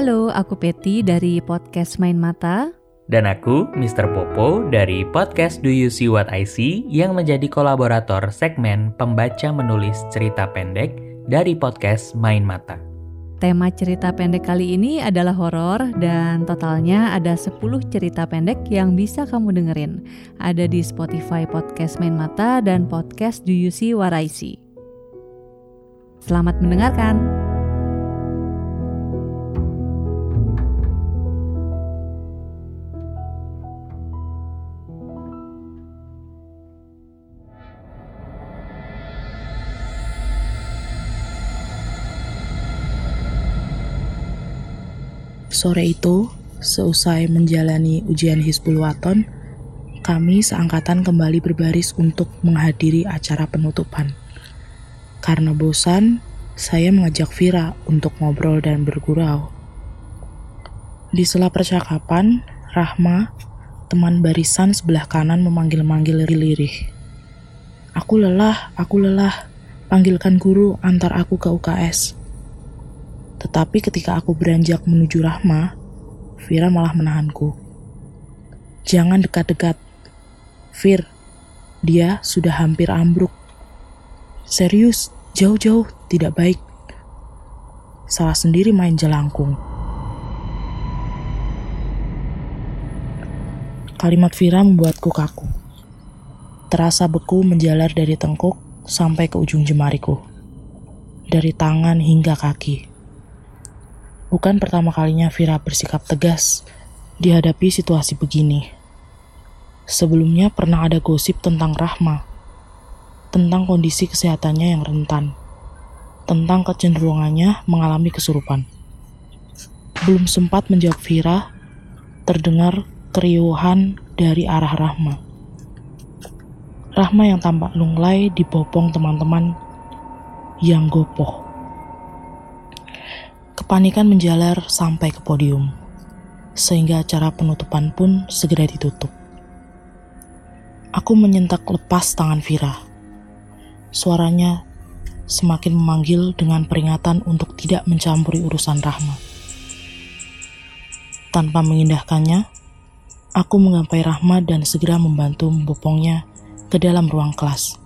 Halo, aku Peti dari podcast Main Mata. Dan aku, Mr. Popo dari podcast Do You See What I See yang menjadi kolaborator segmen pembaca menulis cerita pendek dari podcast Main Mata. Tema cerita pendek kali ini adalah horor dan totalnya ada 10 cerita pendek yang bisa kamu dengerin. Ada di Spotify Podcast Main Mata dan podcast Do You See What I See. Selamat mendengarkan. Sore itu, seusai menjalani ujian Hizbul Waton, kami seangkatan kembali berbaris untuk menghadiri acara penutupan. Karena bosan, saya mengajak Vira untuk ngobrol dan bergurau. Di sela percakapan, Rahma, teman barisan sebelah kanan memanggil-manggil lirih. Aku lelah, aku lelah. Panggilkan guru antar aku ke UKS. Tetapi ketika aku beranjak menuju Rahma, Vira malah menahanku. Jangan dekat-dekat. Vir, dia sudah hampir ambruk. Serius, jauh-jauh, tidak baik. Salah sendiri main jelangkung. Kalimat Vira membuatku kaku. Terasa beku menjalar dari tengkuk sampai ke ujung jemariku. Dari tangan hingga kaki. Bukan pertama kalinya Vira bersikap tegas dihadapi situasi begini. Sebelumnya pernah ada gosip tentang Rahma, tentang kondisi kesehatannya yang rentan, tentang kecenderungannya mengalami kesurupan. Belum sempat menjawab Vira, terdengar keriuhan dari arah Rahma. Rahma yang tampak lunglai dibopong teman-teman yang gopoh. Kepanikan menjalar sampai ke podium, sehingga acara penutupan pun segera ditutup. Aku menyentak lepas tangan Vira. Suaranya semakin memanggil dengan peringatan untuk tidak mencampuri urusan Rahma. Tanpa mengindahkannya, aku menggapai Rahma dan segera membantu membopongnya ke dalam ruang kelas.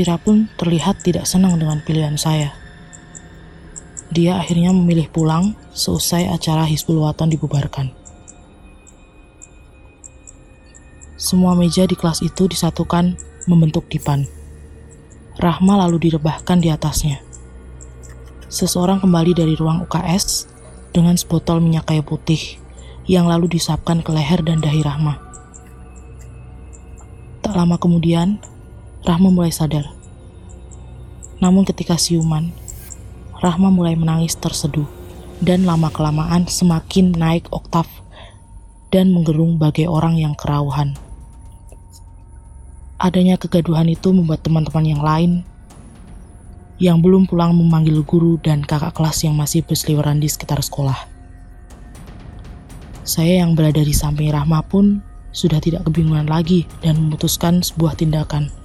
Vira pun terlihat tidak senang dengan pilihan saya. Dia akhirnya memilih pulang seusai acara Hizbul Waton dibubarkan. Semua meja di kelas itu disatukan membentuk dipan. Rahma lalu direbahkan di atasnya. Seseorang kembali dari ruang UKS dengan sebotol minyak kayu putih yang lalu disapkan ke leher dan dahi Rahma. Tak lama kemudian, Rahma mulai sadar. Namun ketika siuman, Rahma mulai menangis terseduh dan lama-kelamaan semakin naik oktav dan menggerung bagai orang yang kerauhan. Adanya kegaduhan itu membuat teman-teman yang lain yang belum pulang memanggil guru dan kakak kelas yang masih berseliweran di sekitar sekolah. Saya yang berada di samping Rahma pun sudah tidak kebingungan lagi dan memutuskan sebuah tindakan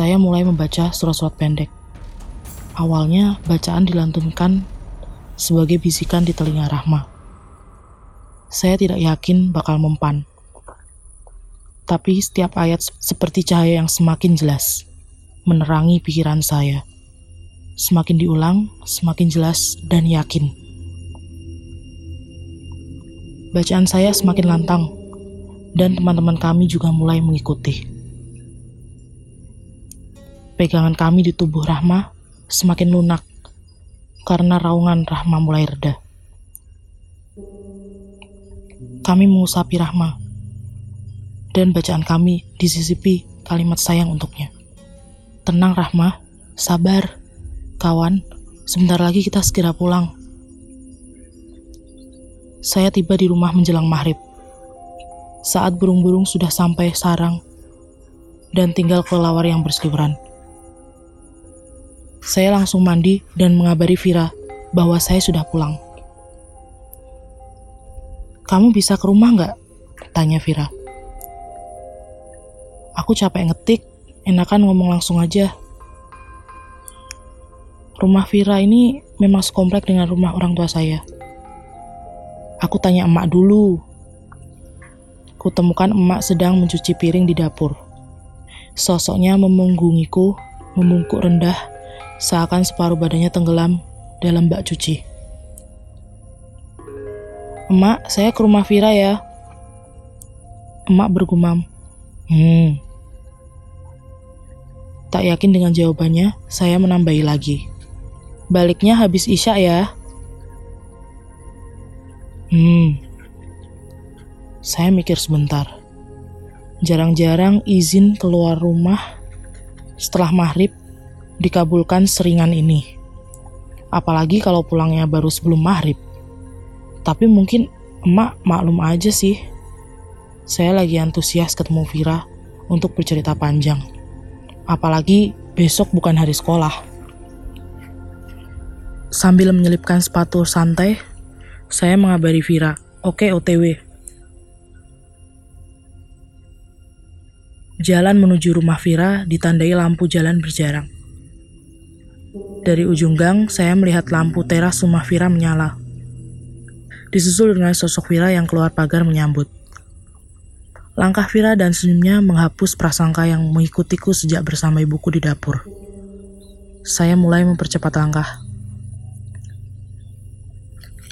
saya mulai membaca surat-surat pendek. Awalnya, bacaan dilantunkan sebagai bisikan di telinga Rahma. Saya tidak yakin bakal mempan. Tapi setiap ayat seperti cahaya yang semakin jelas, menerangi pikiran saya. Semakin diulang, semakin jelas dan yakin. Bacaan saya semakin lantang, dan teman-teman kami juga mulai mengikuti. Pegangan kami di tubuh Rahma semakin lunak karena raungan Rahma mulai reda. Kami mengusapi Rahma dan bacaan kami disisipi kalimat sayang untuknya. Tenang Rahma, sabar, kawan, sebentar lagi kita segera pulang. Saya tiba di rumah menjelang maghrib. Saat burung-burung sudah sampai sarang dan tinggal kelelawar yang berseliweran. Saya langsung mandi dan mengabari Vira bahwa saya sudah pulang. Kamu bisa ke rumah nggak? Tanya Vira. Aku capek ngetik, enakan ngomong langsung aja. Rumah Vira ini memang sekomplek dengan rumah orang tua saya. Aku tanya emak dulu. Kutemukan emak sedang mencuci piring di dapur. Sosoknya memunggungiku, memungkuk rendah, seakan separuh badannya tenggelam dalam bak cuci. Emak, saya ke rumah Vira ya. Emak bergumam. Hmm. Tak yakin dengan jawabannya, saya menambahi lagi. Baliknya habis Isya ya. Hmm. Saya mikir sebentar. Jarang-jarang izin keluar rumah setelah maghrib dikabulkan seringan ini. Apalagi kalau pulangnya baru sebelum maghrib. Tapi mungkin emak maklum aja sih. Saya lagi antusias ketemu Vira untuk bercerita panjang. Apalagi besok bukan hari sekolah. Sambil menyelipkan sepatu santai, saya mengabari Vira, oke OTW. Jalan menuju rumah Vira ditandai lampu jalan berjarang. Dari ujung gang, saya melihat lampu teras rumah Vira menyala. Disusul dengan sosok Vira yang keluar pagar menyambut. Langkah Vira dan senyumnya menghapus prasangka yang mengikutiku sejak bersama ibuku di dapur. Saya mulai mempercepat langkah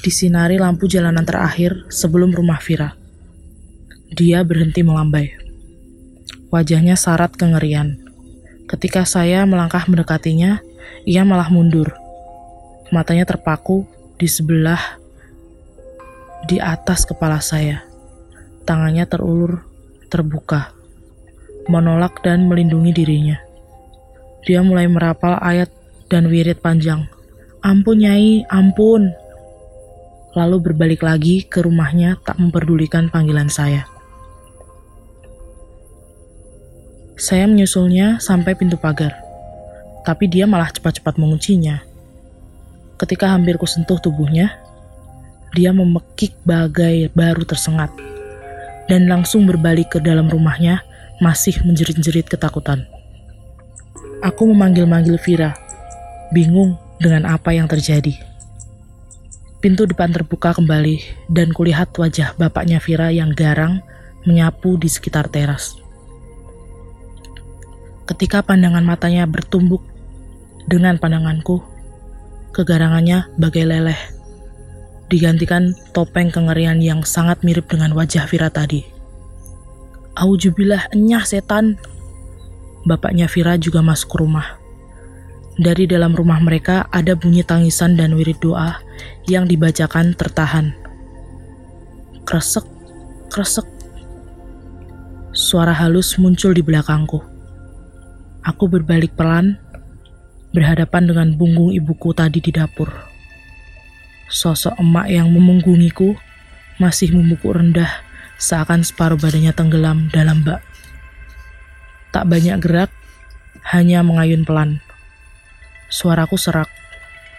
disinari lampu jalanan terakhir sebelum rumah Vira. Dia berhenti melambai. Wajahnya syarat kengerian. Ketika saya melangkah mendekatinya, ia malah mundur. Matanya terpaku di sebelah di atas kepala saya. Tangannya terulur, terbuka, menolak dan melindungi dirinya. Dia mulai merapal ayat dan wirid panjang. Ampun Nyai, ampun lalu berbalik lagi ke rumahnya tak memperdulikan panggilan saya. Saya menyusulnya sampai pintu pagar, tapi dia malah cepat-cepat menguncinya. Ketika hampir kusentuh tubuhnya, dia memekik bagai baru tersengat, dan langsung berbalik ke dalam rumahnya masih menjerit-jerit ketakutan. Aku memanggil-manggil Vira, bingung dengan apa yang terjadi. Pintu depan terbuka kembali dan kulihat wajah bapaknya Vira yang garang menyapu di sekitar teras. Ketika pandangan matanya bertumbuk dengan pandanganku, kegarangannya bagai leleh, digantikan topeng kengerian yang sangat mirip dengan wajah Vira tadi. Aujubillah enyah setan. Bapaknya Vira juga masuk ke rumah. Dari dalam rumah mereka ada bunyi tangisan dan wirid doa yang dibacakan tertahan. Kresek, kresek. Suara halus muncul di belakangku. Aku berbalik pelan, berhadapan dengan punggung ibuku tadi di dapur. Sosok emak yang memunggungiku masih membukuk rendah seakan separuh badannya tenggelam dalam bak. Tak banyak gerak, hanya mengayun pelan. Suaraku serak.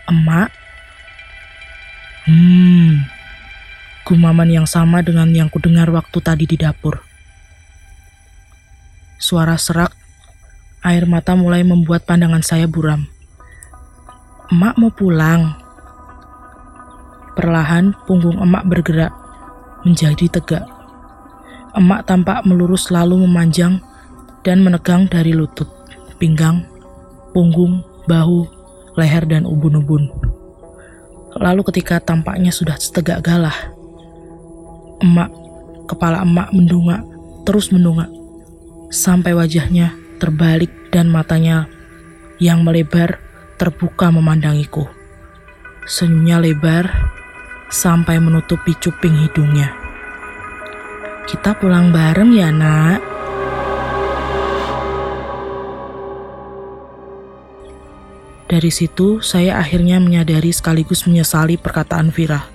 Emak? Hmm. Gumaman yang sama dengan yang kudengar waktu tadi di dapur. Suara serak, air mata mulai membuat pandangan saya buram. Emak mau pulang. Perlahan punggung emak bergerak, menjadi tegak. Emak tampak melurus lalu memanjang dan menegang dari lutut, pinggang, punggung, bahu, leher, dan ubun-ubun. Lalu ketika tampaknya sudah setegak galah, emak, kepala emak mendungak, terus mendungak, sampai wajahnya terbalik dan matanya yang melebar terbuka memandangiku. Senyumnya lebar sampai menutupi cuping hidungnya. Kita pulang bareng ya, Nak. Dari situ, saya akhirnya menyadari sekaligus menyesali perkataan Vira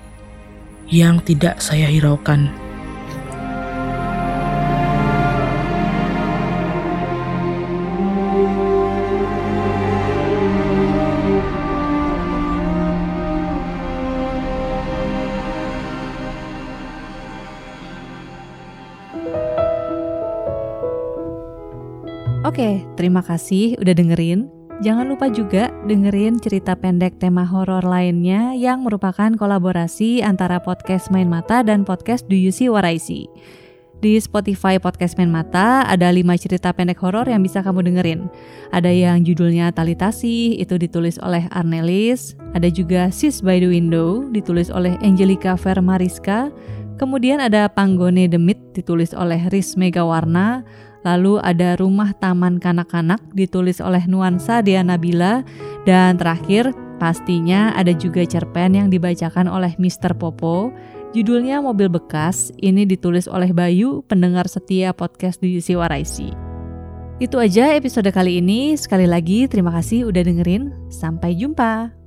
yang tidak saya hiraukan. Oke, terima kasih udah dengerin. Jangan lupa juga dengerin cerita pendek tema horor lainnya yang merupakan kolaborasi antara podcast Main Mata dan podcast Do You See What I See. Di Spotify Podcast Main Mata ada 5 cerita pendek horor yang bisa kamu dengerin. Ada yang judulnya Talitasi, itu ditulis oleh Arnelis. Ada juga Sis by the Window, ditulis oleh Angelica Vermariska. Kemudian ada Panggone Demit, ditulis oleh Riz Megawarna. Lalu ada Rumah Taman Kanak-Kanak ditulis oleh Nuansa Diana Bila dan terakhir pastinya ada juga cerpen yang dibacakan oleh Mr. Popo. Judulnya Mobil Bekas, ini ditulis oleh Bayu, pendengar setia podcast di UC Waraisi. Itu aja episode kali ini. Sekali lagi terima kasih udah dengerin. Sampai jumpa.